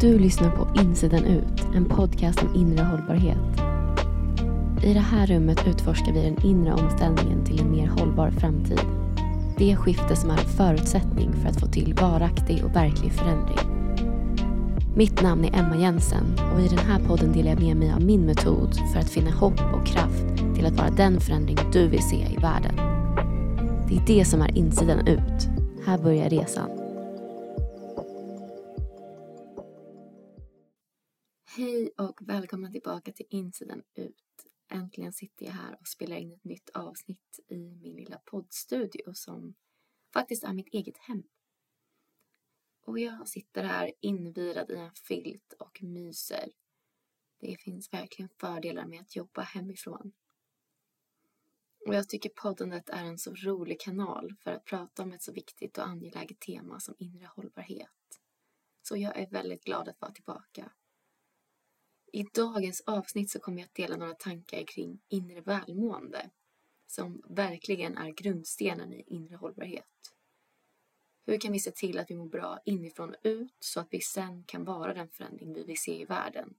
Du lyssnar på Insidan ut, en podcast om inre hållbarhet. I det här rummet utforskar vi den inre omställningen till en mer hållbar framtid. Det skifte som är en förutsättning för att få till varaktig och verklig förändring. Mitt namn är Emma Jensen och i den här podden delar jag med mig av min metod för att finna hopp och kraft till att vara den förändring du vill se i världen. Det är det som är insidan ut. Här börjar resan. Tillbaka till insidan ut. Äntligen sitter jag här och spelar in ett nytt avsnitt i min lilla poddstudio som faktiskt är mitt eget hem. Och jag sitter här invirad i en filt och myser. Det finns verkligen fördelar med att jobba hemifrån. Och jag tycker poddandet är en så rolig kanal för att prata om ett så viktigt och angeläget tema som inre hållbarhet. Så jag är väldigt glad att vara tillbaka. I dagens avsnitt så kommer jag att dela några tankar kring inre välmående som verkligen är grundstenen i inre hållbarhet. Hur kan vi se till att vi mår bra inifrån och ut så att vi sen kan vara den förändring vi vill se i världen?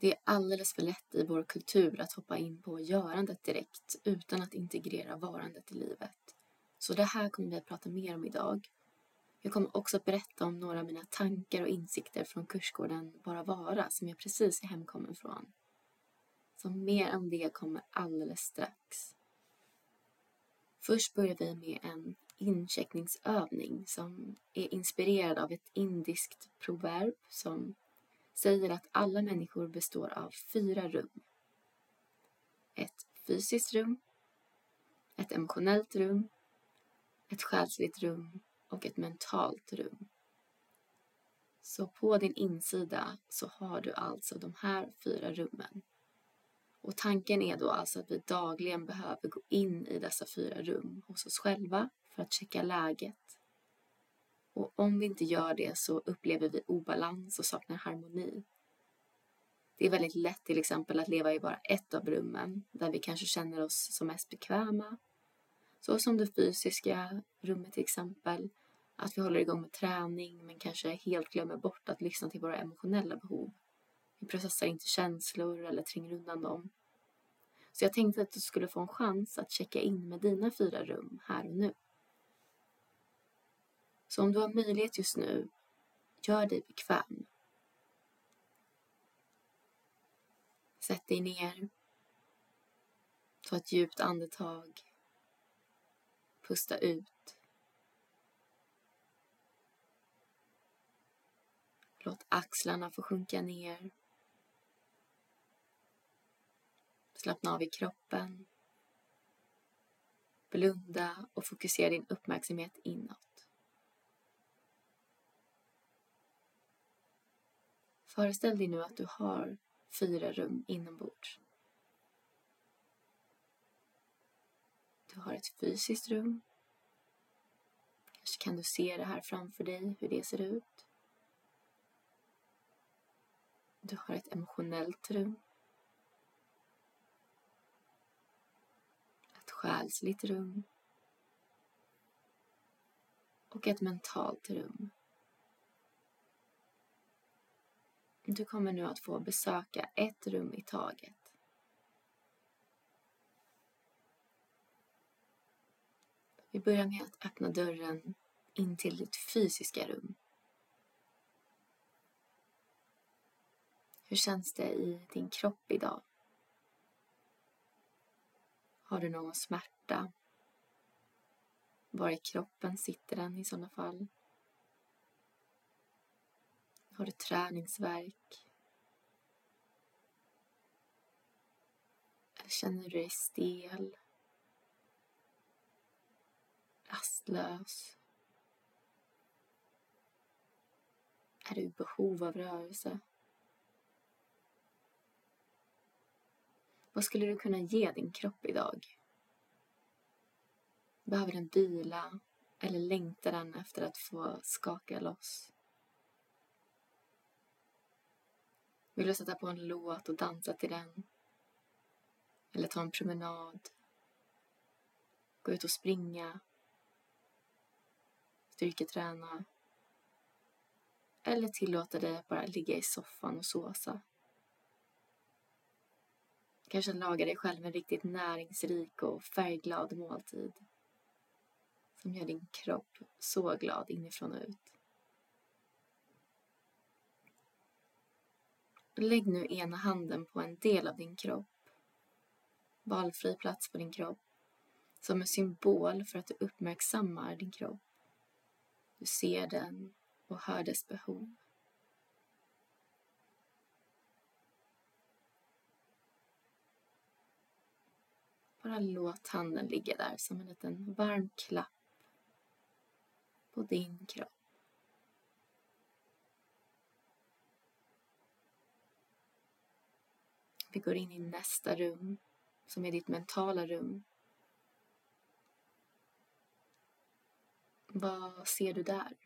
Det är alldeles för lätt i vår kultur att hoppa in på görandet direkt utan att integrera varandet i livet. Så det här kommer vi att prata mer om idag. Jag kommer också att berätta om några av mina tankar och insikter från kursgården Bara Vara som jag precis är hemkommen från. Så mer om det kommer alldeles strax. Först börjar vi med en incheckningsövning som är inspirerad av ett indiskt proverb som säger att alla människor består av fyra rum. Ett fysiskt rum, ett emotionellt rum, ett själsligt rum och ett mentalt rum. Så på din insida så har du alltså de här fyra rummen. Och tanken är då alltså att vi dagligen behöver gå in i dessa fyra rum hos oss själva för att checka läget. Och om vi inte gör det så upplever vi obalans och saknar harmoni. Det är väldigt lätt till exempel att leva i bara ett av rummen där vi kanske känner oss som mest bekväma. Så som det fysiska rummet till exempel. Att vi håller igång med träning men kanske helt glömmer bort att lyssna till våra emotionella behov. Vi processar inte känslor eller tränger undan dem. Så jag tänkte att du skulle få en chans att checka in med dina fyra rum här och nu. Så om du har möjlighet just nu, gör dig bekväm. Sätt dig ner. Ta ett djupt andetag. Pusta ut. Låt axlarna få sjunka ner. Slappna av i kroppen. Blunda och fokusera din uppmärksamhet inåt. Föreställ dig nu att du har fyra rum inombords. Du har ett fysiskt rum. Kanske kan du se det här framför dig, hur det ser ut. Du har ett emotionellt rum. Ett själsligt rum. Och ett mentalt rum. Du kommer nu att få besöka ett rum i taget. Vi börjar med att öppna dörren in till ditt fysiska rum. Hur känns det i din kropp idag? Har du någon smärta? Var i kroppen sitter den i sådana fall? Har du träningsverk? Eller känner du dig stel? Rastlös? Är du i behov av rörelse? Vad skulle du kunna ge din kropp idag? Behöver den vila eller längtar den efter att få skaka loss? Vill du sätta på en låt och dansa till den? Eller ta en promenad? Gå ut och springa? Styrketräna? Eller tillåta dig att bara ligga i soffan och såsa. Kanske laga dig själv en riktigt näringsrik och färgglad måltid. Som gör din kropp så glad inifrån och ut. Lägg nu ena handen på en del av din kropp. Valfri plats på din kropp. Som en symbol för att du uppmärksammar din kropp. Du ser den och hör dess behov. Bara låt handen ligga där som en liten varm klapp på din kropp. Vi går in i nästa rum som är ditt mentala rum. Vad ser du där?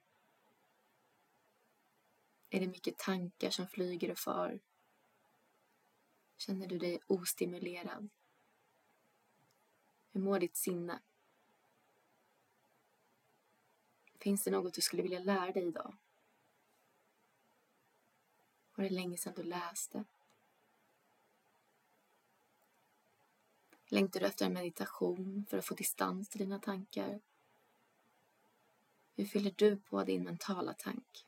Är det mycket tankar som flyger och far? Känner du dig ostimulerad? Hur mår ditt sinne? Finns det något du skulle vilja lära dig idag? Var det länge sedan du läste? Längtar du efter en meditation för att få distans till dina tankar? Hur fyller du på din mentala tank?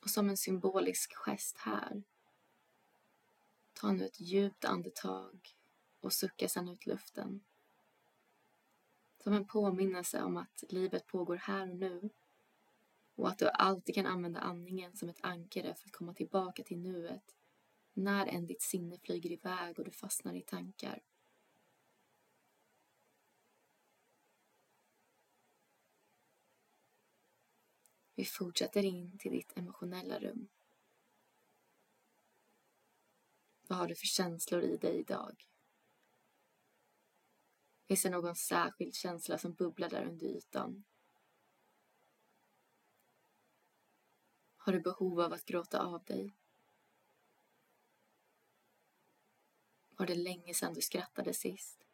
Och som en symbolisk gest här, ta nu ett djupt andetag och sucka sedan ut luften. Som en påminnelse om att livet pågår här och nu och att du alltid kan använda andningen som ett ankare för att komma tillbaka till nuet när än ditt sinne flyger iväg och du fastnar i tankar. Vi fortsätter in till ditt emotionella rum. Vad har du för känslor i dig idag? Finns det någon särskild känsla som bubblar där under ytan? Har du behov av att gråta av dig? Var det länge sedan du skrattade sist?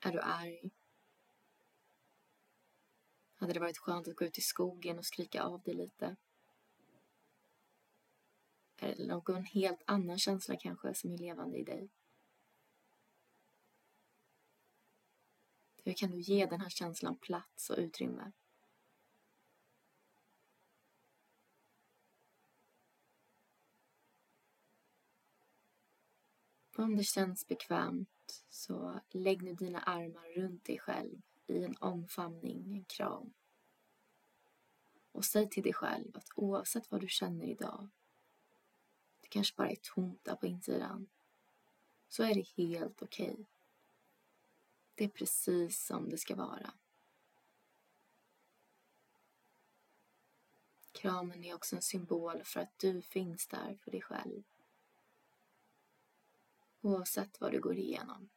Är du arg? Hade det varit skönt att gå ut i skogen och skrika av dig lite? Eller någon helt annan känsla kanske som är levande i dig? Hur kan du ge den här känslan plats och utrymme? Om det känns bekvämt så lägg nu dina armar runt dig själv i en omfamning, en kram. Och säg till dig själv att oavsett vad du känner idag, kanske bara är tomt där på insidan, så är det helt okej. Okay. Det är precis som det ska vara. Kramen är också en symbol för att du finns där för dig själv. Oavsett vad du går igenom.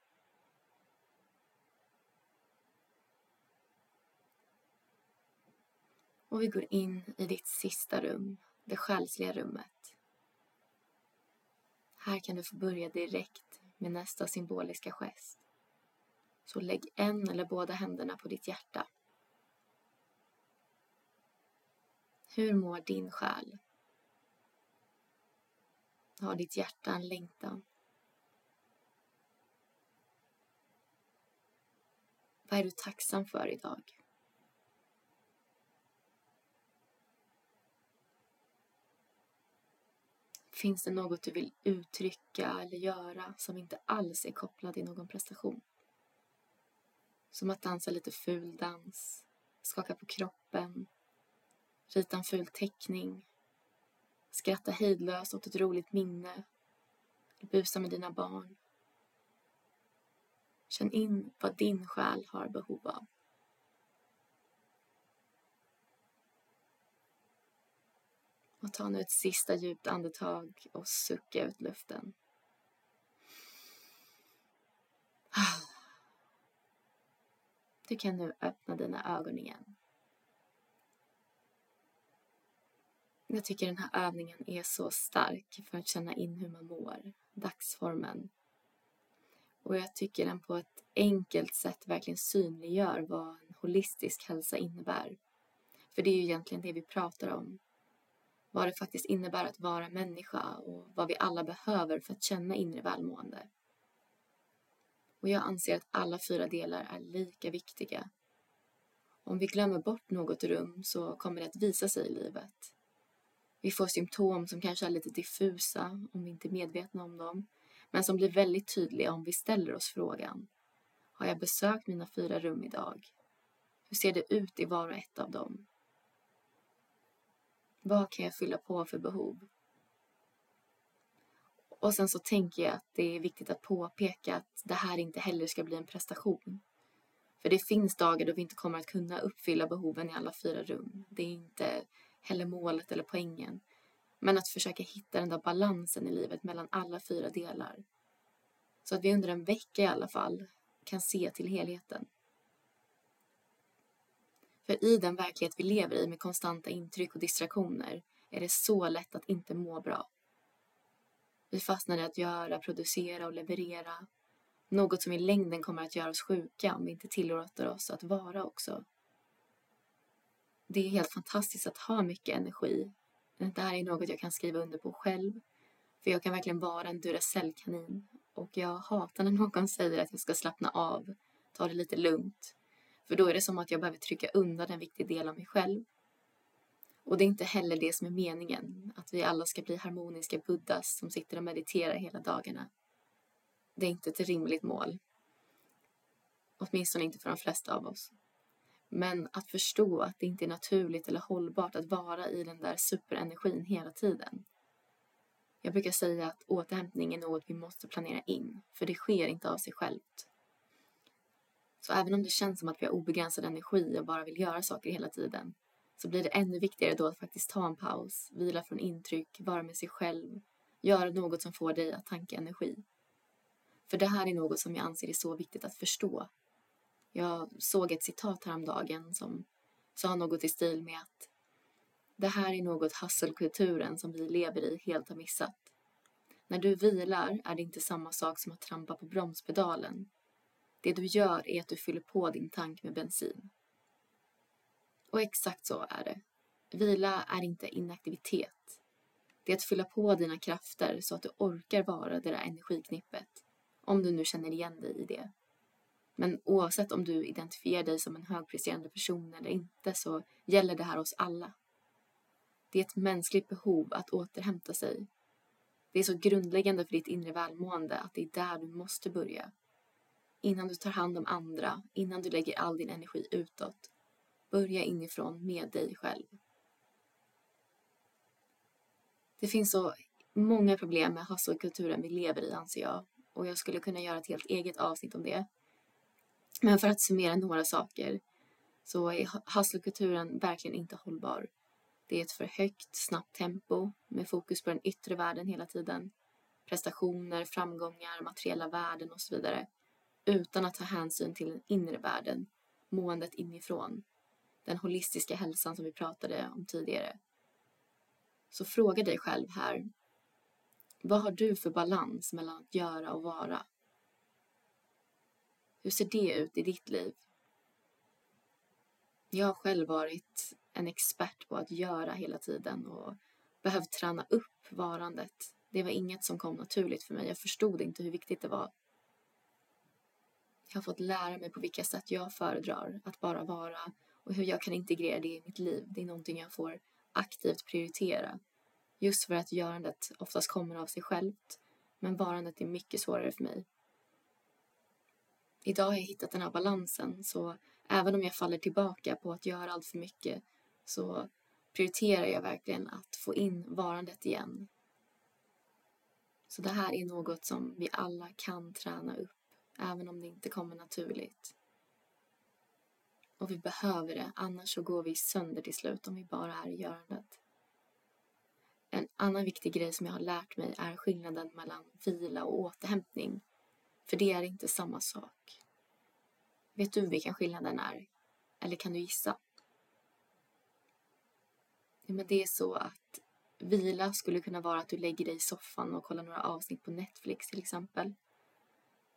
Och vi går in i ditt sista rum, det själsliga rummet. Här kan du få börja direkt med nästa symboliska gest. Så lägg en eller båda händerna på ditt hjärta. Hur mår din själ? Har ditt hjärta en längtan? Vad är du tacksam för idag? Finns det något du vill uttrycka eller göra som inte alls är kopplad till någon prestation? Som att dansa lite ful dans, skaka på kroppen, rita en ful teckning, skratta hejdlöst åt ett roligt minne, busa med dina barn. Känn in vad din själ har behov av. Och ta nu ett sista djupt andetag och sucka ut luften. Du kan nu öppna dina ögon igen. Jag tycker den här övningen är så stark för att känna in hur man mår, dagsformen. Och jag tycker den på ett enkelt sätt verkligen synliggör vad en holistisk hälsa innebär. För det är ju egentligen det vi pratar om. Vad det faktiskt innebär att vara människa och vad vi alla behöver för att känna inre välmående. Och jag anser att alla fyra delar är lika viktiga. Om vi glömmer bort något rum så kommer det att visa sig i livet. Vi får symptom som kanske är lite diffusa om vi inte är medvetna om dem, men som blir väldigt tydliga om vi ställer oss frågan. Har jag besökt mina fyra rum idag? Hur ser det ut i var och ett av dem? Vad kan jag fylla på för behov? Och sen så tänker jag att det är viktigt att påpeka att det här inte heller ska bli en prestation. För det finns dagar då vi inte kommer att kunna uppfylla behoven i alla fyra rum. Det är inte heller målet eller poängen. Men att försöka hitta den där balansen i livet mellan alla fyra delar. Så att vi under en vecka i alla fall kan se till helheten. För i den verklighet vi lever i med konstanta intryck och distraktioner är det så lätt att inte må bra. Vi fastnar i att göra, producera och leverera. Något som i längden kommer att göra oss sjuka om vi inte tillåter oss att vara också. Det är helt fantastiskt att ha mycket energi. Det här är något jag kan skriva under på själv. För jag kan verkligen vara en Duracellkanin. Och jag hatar när någon säger att jag ska slappna av, ta det lite lugnt. För då är det som att jag behöver trycka undan en viktig del av mig själv. Och det är inte heller det som är meningen, att vi alla ska bli harmoniska buddhas som sitter och mediterar hela dagarna. Det är inte ett rimligt mål. Åtminstone inte för de flesta av oss. Men att förstå att det inte är naturligt eller hållbart att vara i den där superenergin hela tiden. Jag brukar säga att återhämtning är något vi måste planera in, för det sker inte av sig självt. Så även om det känns som att vi har obegränsad energi och bara vill göra saker hela tiden, så blir det ännu viktigare då att faktiskt ta en paus, vila från intryck, vara med sig själv, göra något som får dig att tanka energi. För det här är något som jag anser är så viktigt att förstå. Jag såg ett citat häromdagen som sa något i stil med att det här är något hasselkulturen som vi lever i helt har missat. När du vilar är det inte samma sak som att trampa på bromspedalen. Det du gör är att du fyller på din tank med bensin. Och exakt så är det. Vila är inte inaktivitet. Det är att fylla på dina krafter så att du orkar vara det där energiknippet. Om du nu känner igen dig i det. Men oavsett om du identifierar dig som en högpresterande person eller inte så gäller det här oss alla. Det är ett mänskligt behov att återhämta sig. Det är så grundläggande för ditt inre välmående att det är där du måste börja. Innan du tar hand om andra, innan du lägger all din energi utåt. Börja inifrån med dig själv. Det finns så många problem med hustle-kulturen vi lever i anser jag och jag skulle kunna göra ett helt eget avsnitt om det. Men för att summera några saker så är hustle-kulturen verkligen inte hållbar. Det är ett för högt, snabbt tempo med fokus på den yttre världen hela tiden. Prestationer, framgångar, materiella värden och så vidare. Utan att ta hänsyn till den inre världen, måendet inifrån. Den holistiska hälsan som vi pratade om tidigare. Så fråga dig själv här. Vad har du för balans mellan att göra och vara? Hur ser det ut i ditt liv? Jag har själv varit en expert på att göra hela tiden och behövt träna upp varandet. Det var inget som kom naturligt för mig. Jag förstod inte hur viktigt det var. Jag har fått lära mig på vilka sätt jag föredrar att bara vara och hur jag kan integrera det i mitt liv. Det är någonting jag får aktivt prioritera. Just för att görandet oftast kommer av sig självt. Men varandet är mycket svårare för mig. Idag har jag hittat den här balansen så även om jag faller tillbaka på att göra allt för mycket så prioriterar jag verkligen att få in varandet igen. Så det här är något som vi alla kan träna upp, även om det inte kommer naturligt. Och vi behöver det, annars så går vi sönder till slut om vi bara är i görandet. En annan viktig grej som jag har lärt mig är skillnaden mellan vila och återhämtning. För det är inte samma sak. Vet du vilken skillnaden är? Eller kan du gissa? men det är så att vila skulle kunna vara att du lägger dig i soffan och kollar några avsnitt på Netflix till exempel.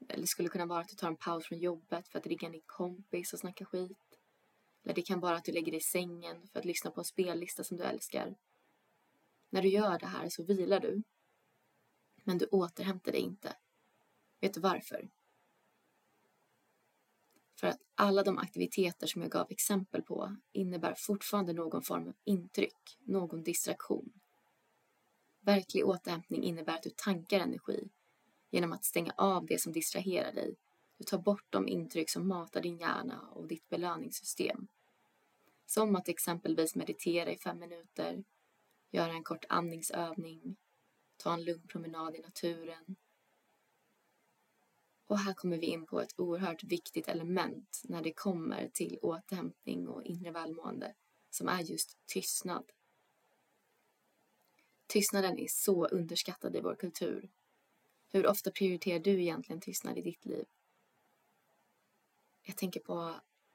Eller skulle kunna vara att du tar en paus från jobbet för att ringa din kompis och snacka skit. Eller det kan vara att du lägger dig i sängen för att lyssna på en spellista som du älskar. När du gör det här så vilar du. Men du återhämtar dig inte. Vet du varför? För att alla de aktiviteter som jag gav exempel på innebär fortfarande någon form av intryck, någon distraktion. Verklig återhämtning innebär att du tankar energi genom att stänga av det som distraherar dig. Du tar bort de intryck som matar din hjärna och ditt belöningssystem. Som att exempelvis meditera i fem minuter, göra en kort andningsövning, ta en lugn promenad i naturen. Och här kommer vi in på ett oerhört viktigt element när det kommer till återhämtning och inre välmående, som är just tystnad. Tystnaden är så underskattad i vår kultur. Hur ofta prioriterar du egentligen tystnad i ditt liv? Jag tänker på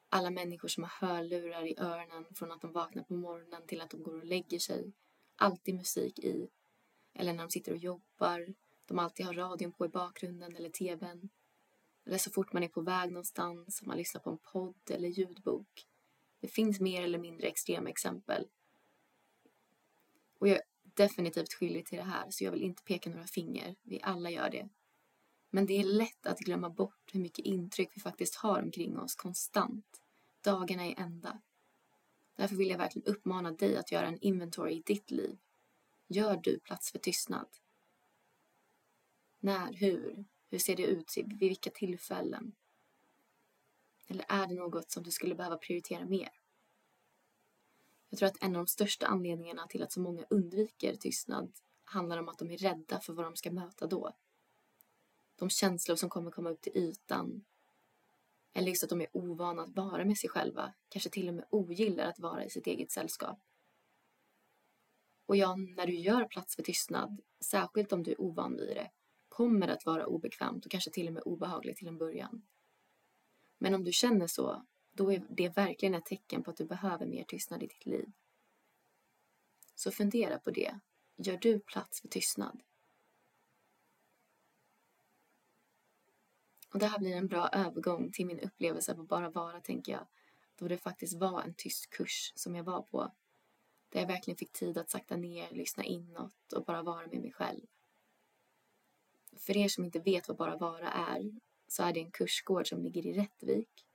alla människor som har hörlurar i öronen från att de vaknar på morgonen till att de går och lägger sig. Alltid musik i. Eller när de sitter och jobbar. De alltid har radion på i bakgrunden eller tvn. Eller så fort man är på väg någonstans, man lyssnar på en podd eller ljudbok. Det finns mer eller mindre extrema exempel. Och jag är definitivt skyldig till det här, så jag vill inte peka några finger. Vi alla gör det. Men det är lätt att glömma bort hur mycket intryck vi faktiskt har omkring oss konstant. Dagarna är ända. Därför vill jag verkligen uppmana dig att göra en inventory i ditt liv. Gör du plats för tystnad? När? Hur? Hur ser det ut? Vid vilka tillfällen? Eller är det något som du skulle behöva prioritera mer? Jag tror att en av de största anledningarna till att så många undviker tystnad handlar om att de är rädda för vad de ska möta då. De känslor som kommer komma upp till ytan. Eller just att de är ovana att vara med sig själva. Kanske till och med ogillar att vara i sitt eget sällskap. Och ja, när du gör plats för tystnad, särskilt om du är ovan vid det, kommer det att vara obekvämt och kanske till och med obehagligt till en början. Men om du känner så, då är det verkligen ett tecken på att du behöver mer tystnad i ditt liv. Så fundera på det. Gör du plats för tystnad? Och det här blir en bra övergång till min upplevelse av att bara vara, tänker jag. Då det faktiskt var en tyst kurs som jag var på. Där jag verkligen fick tid att sakta ner, lyssna inåt och bara vara med mig själv. För er som inte vet vad Bara Vara är så är det en kursgård som ligger i Rättvik.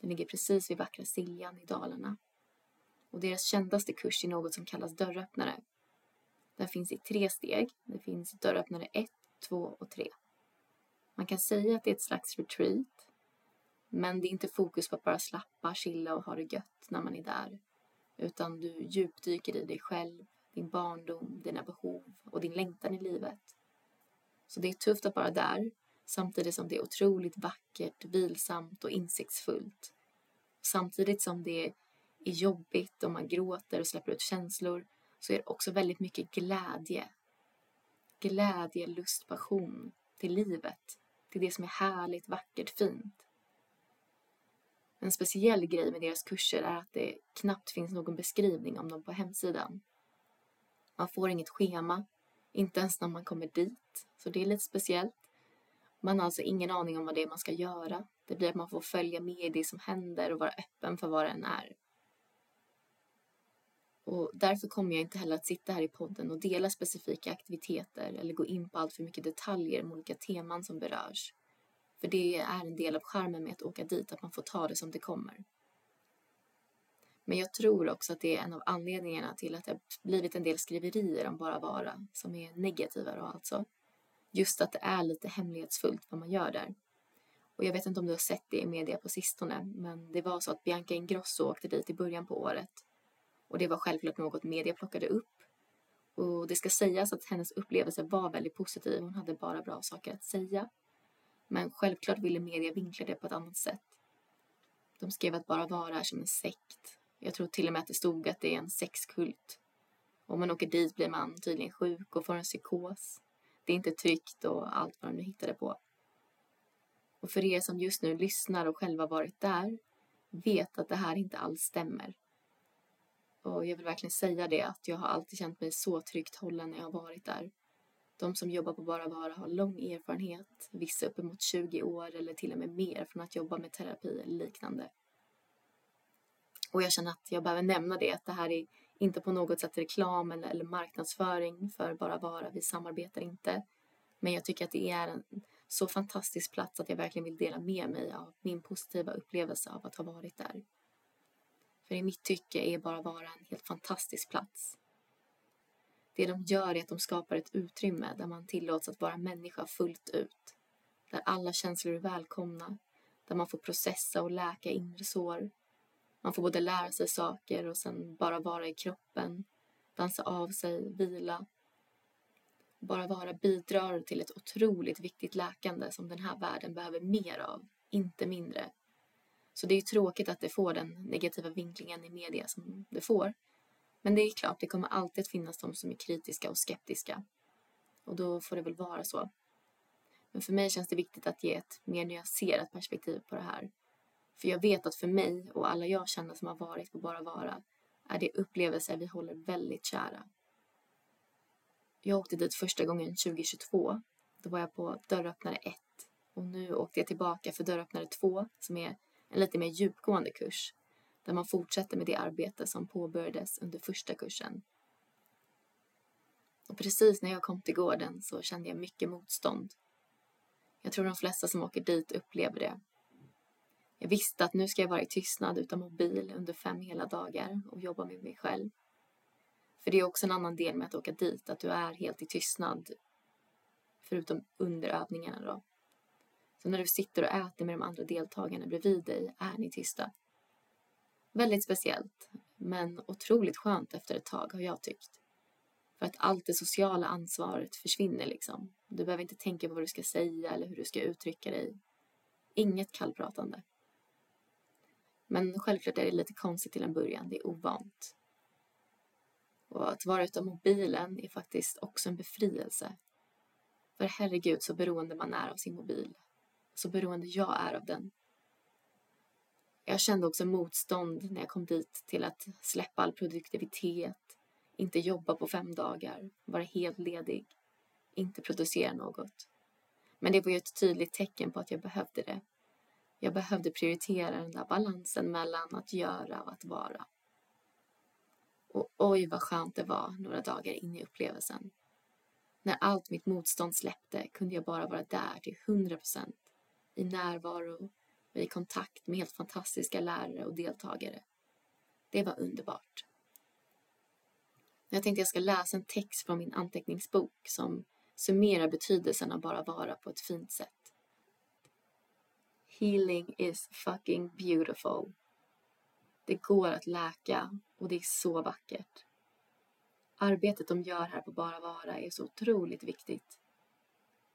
Den ligger precis vid vackra Siljan i Dalarna. Och deras kändaste kurs är något som kallas dörröppnare. Den finns i tre steg. Det finns dörröppnare 1, 2 och 3. Man kan säga att det är ett slags retreat. Men det är inte fokus på att bara slappa, chilla och ha det gött när man är där. Utan du djupdyker i dig själv, din barndom, dina behov och din längtan i livet. Så det är tufft att vara där samtidigt som det är otroligt vackert, vilsamt och insiktsfullt. Samtidigt som det är jobbigt och man gråter och släpper ut känslor så är det också väldigt mycket glädje. Glädje, lust, passion till livet, till det som är härligt, vackert, fint. En speciell grej med deras kurser är att det knappt finns någon beskrivning om dem på hemsidan. Man får inget schema, inte ens när man kommer dit, så det är lite speciellt. Man har alltså ingen aning om vad det är man ska göra. Det blir att man får följa med i det som händer och vara öppen för vad det än är. Och därför kommer jag inte heller att sitta här i podden och dela specifika aktiviteter eller gå in på allt för mycket detaljer om olika teman som berörs. För det är en del av charmen med att åka dit, att man får ta det som det kommer. Men jag tror också att det är en av anledningarna till att det har blivit en del skriverier om Bara Vara som är negativa då alltså. Just att det är lite hemlighetsfullt vad man gör där. Och jag vet inte om du har sett det i media på sistone, men det var så att Bianca Ingrosso åkte dit i början på året. Och det var självklart något media plockade upp. Och det ska sägas att hennes upplevelse var väldigt positiv, hon hade bara bra saker att säga. Men självklart ville media vinkla det på ett annat sätt. De skrev att Bara Vara är som en sekt. Jag tror till och med att det stod att det är en sexkult. Om man åker dit blir man tydligen sjuk och får en psykos det är inte tryggt och allt vad de nu hittade på. Och för er som just nu lyssnar och själva varit där, vet att det här inte alls stämmer. Och jag vill verkligen säga det att jag har alltid känt mig så tryggt hållen när jag har varit där. De som jobbar på Bara Vara har lång erfarenhet, vissa uppemot 20 år eller till och med mer från att jobba med terapi eller liknande. Och jag känner att jag behöver nämna det, att det här är inte på något sätt reklam eller, eller marknadsföring för Bara Vara, vi samarbetar inte. Men jag tycker att det är en så fantastisk plats att jag verkligen vill dela med mig av min positiva upplevelse av att ha varit där. För i mitt tycke är Bara Vara en helt fantastisk plats. Det de gör är att de skapar ett utrymme där man tillåts att vara människa fullt ut. Där alla känslor är välkomna. Där man får processa och läka inre sår. Man får både lära sig saker och sen bara vara i kroppen. Dansa av sig, vila. Bara vara bidrar till ett otroligt viktigt läkande som den här världen behöver mer av, inte mindre. Så det är tråkigt att det får den negativa vinklingen i media som det får. Men det är klart, det kommer alltid att finnas de som är kritiska och skeptiska. Och då får det väl vara så. Men för mig känns det viktigt att ge ett mer nyanserat perspektiv på det här. För jag vet att för mig och alla jag känner som har varit på Bara Vara är det upplevelser vi håller väldigt kära. Jag åkte dit första gången 2022. Då var jag på dörröppnare 1 och nu åkte jag tillbaka för dörröppnare 2 som är en lite mer djupgående kurs där man fortsätter med det arbete som påbörjades under första kursen. Och precis när jag kom till gården så kände jag mycket motstånd. Jag tror de flesta som åker dit upplever det. Jag visste att nu ska jag vara i tystnad utan mobil under fem hela dagar och jobba med mig själv. För det är också en annan del med att åka dit, att du är helt i tystnad. Förutom under övningarna då. Så när du sitter och äter med de andra deltagarna bredvid dig är ni tysta. Väldigt speciellt, men otroligt skönt efter ett tag har jag tyckt. För att allt det sociala ansvaret försvinner liksom. Du behöver inte tänka på vad du ska säga eller hur du ska uttrycka dig. Inget kallpratande. Men självklart är det lite konstigt till en början, det är ovant. Och att vara utan mobilen är faktiskt också en befrielse. För herregud så beroende man är av sin mobil. Så beroende jag är av den. Jag kände också motstånd när jag kom dit till att släppa all produktivitet, inte jobba på fem dagar, vara helt ledig, inte producera något. Men det var ju ett tydligt tecken på att jag behövde det. Jag behövde prioritera den där balansen mellan att göra och att vara. Och oj vad skönt det var några dagar in i upplevelsen. När allt mitt motstånd släppte kunde jag bara vara där till hundra procent. I närvaro och i kontakt med helt fantastiska lärare och deltagare. Det var underbart. Jag tänkte jag ska läsa en text från min anteckningsbok som summerar betydelsen av bara vara på ett fint sätt. Healing is fucking beautiful. Det går att läka och det är så vackert. Arbetet de gör här på Bara Vara är så otroligt viktigt.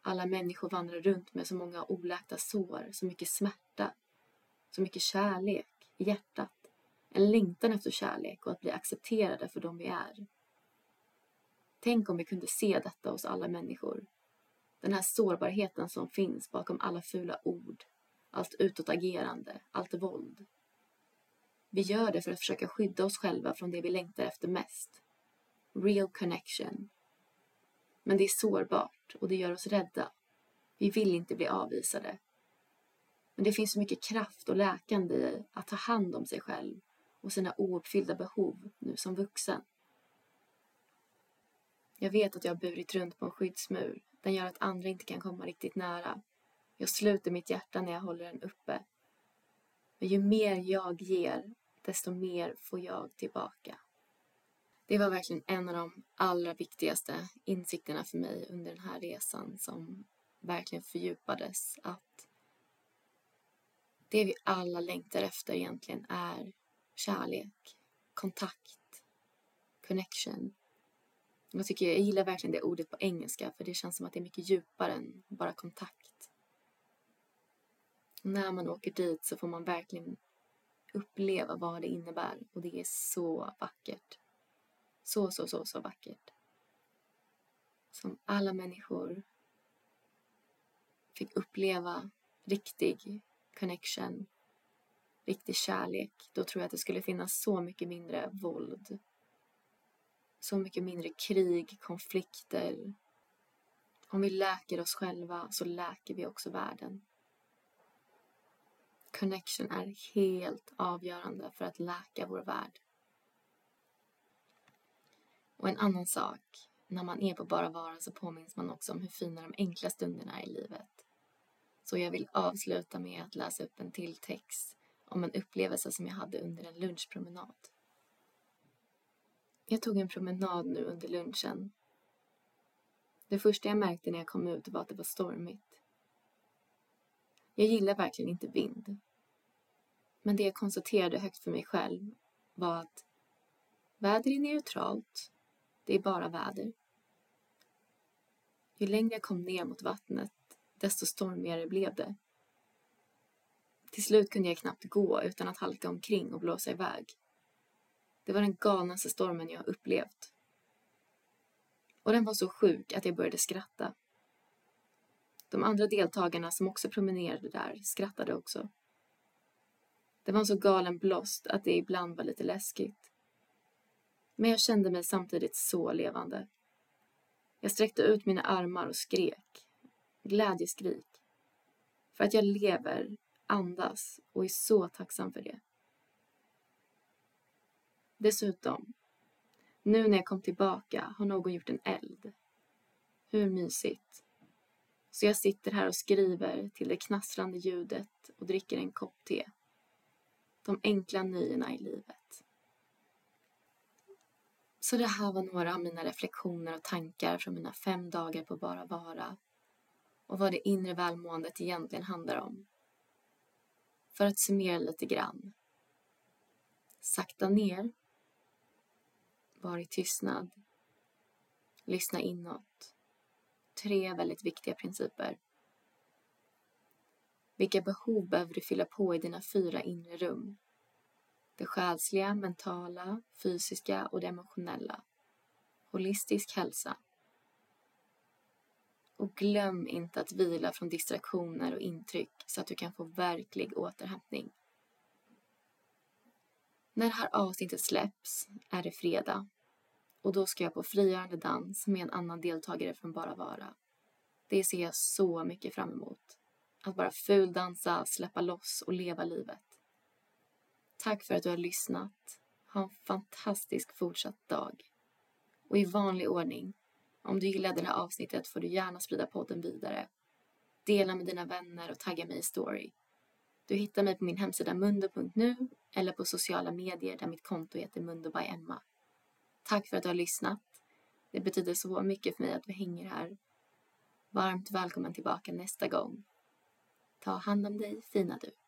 Alla människor vandrar runt med så många oläkta sår, så mycket smärta, så mycket kärlek i hjärtat. En längtan efter kärlek och att bli accepterade för de vi är. Tänk om vi kunde se detta hos alla människor. Den här sårbarheten som finns bakom alla fula ord, allt utåtagerande, allt våld. Vi gör det för att försöka skydda oss själva från det vi längtar efter mest. Real connection. Men det är sårbart och det gör oss rädda. Vi vill inte bli avvisade. Men det finns så mycket kraft och läkande i att ta hand om sig själv och sina ouppfyllda behov nu som vuxen. Jag vet att jag har burit runt på en skyddsmur. Den gör att andra inte kan komma riktigt nära. Jag sluter mitt hjärta när jag håller den uppe. Men ju mer jag ger, desto mer får jag tillbaka. Det var verkligen en av de allra viktigaste insikterna för mig under den här resan som verkligen fördjupades. Att det vi alla längtar efter egentligen är kärlek, kontakt, connection. Jag, tycker, jag gillar verkligen det ordet på engelska för det känns som att det är mycket djupare än bara kontakt när man åker dit så får man verkligen uppleva vad det innebär och det är så vackert. Så, så, så, så vackert. Som alla människor fick uppleva riktig connection, riktig kärlek, då tror jag att det skulle finnas så mycket mindre våld. Så mycket mindre krig, konflikter, Om vi läker oss själva så läker vi också världen. Connection är helt avgörande för att läka vår värld. Och en annan sak, när man är på Bara Vara så påminns man också om hur fina de enkla stunderna är i livet. Så jag vill avsluta med att läsa upp en till text om en upplevelse som jag hade under en lunchpromenad. Jag tog en promenad nu under lunchen. Det första jag märkte när jag kom ut var att det var stormigt. Jag gillar verkligen inte vind. Men det jag konstaterade högt för mig själv var att väder är neutralt. Det är bara väder. Ju längre jag kom ner mot vattnet, desto stormigare blev det. Till slut kunde jag knappt gå utan att halka omkring och blåsa iväg. Det var den galnaste stormen jag upplevt. Och den var så sjuk att jag började skratta. De andra deltagarna som också promenerade där skrattade också. Det var en så galen blåst att det ibland var lite läskigt. Men jag kände mig samtidigt så levande. Jag sträckte ut mina armar och skrek. Glädjeskrik. För att jag lever, andas och är så tacksam för det. Dessutom, nu när jag kom tillbaka har någon gjort en eld. Hur mysigt. Så jag sitter här och skriver till det knastrande ljudet och dricker en kopp te. De enkla nöjena i livet. Så det här var några av mina reflektioner och tankar från mina fem dagar på Bara Vara och vad det inre välmåendet egentligen handlar om. För att summera lite grann. Sakta ner. Var i tystnad. Lyssna inåt. Tre väldigt viktiga principer. Vilka behov behöver du fylla på i dina fyra inre rum? Det själsliga, mentala, fysiska och det emotionella. Holistisk hälsa. Och glöm inte att vila från distraktioner och intryck så att du kan få verklig återhämtning. När det här avsnittet släpps är det fredag och då ska jag på frigörande dans med en annan deltagare från Bara Vara. Det ser jag så mycket fram emot. Att bara fuldansa, släppa loss och leva livet. Tack för att du har lyssnat. Ha en fantastisk fortsatt dag. Och i vanlig ordning, om du gillade det här avsnittet får du gärna sprida podden vidare. Dela med dina vänner och tagga mig i story. Du hittar mig på min hemsida mundo.nu eller på sociala medier där mitt konto heter Mundo by Emma. Tack för att du har lyssnat. Det betyder så mycket för mig att du hänger här. Varmt välkommen tillbaka nästa gång. Ta hand om dig, fina du.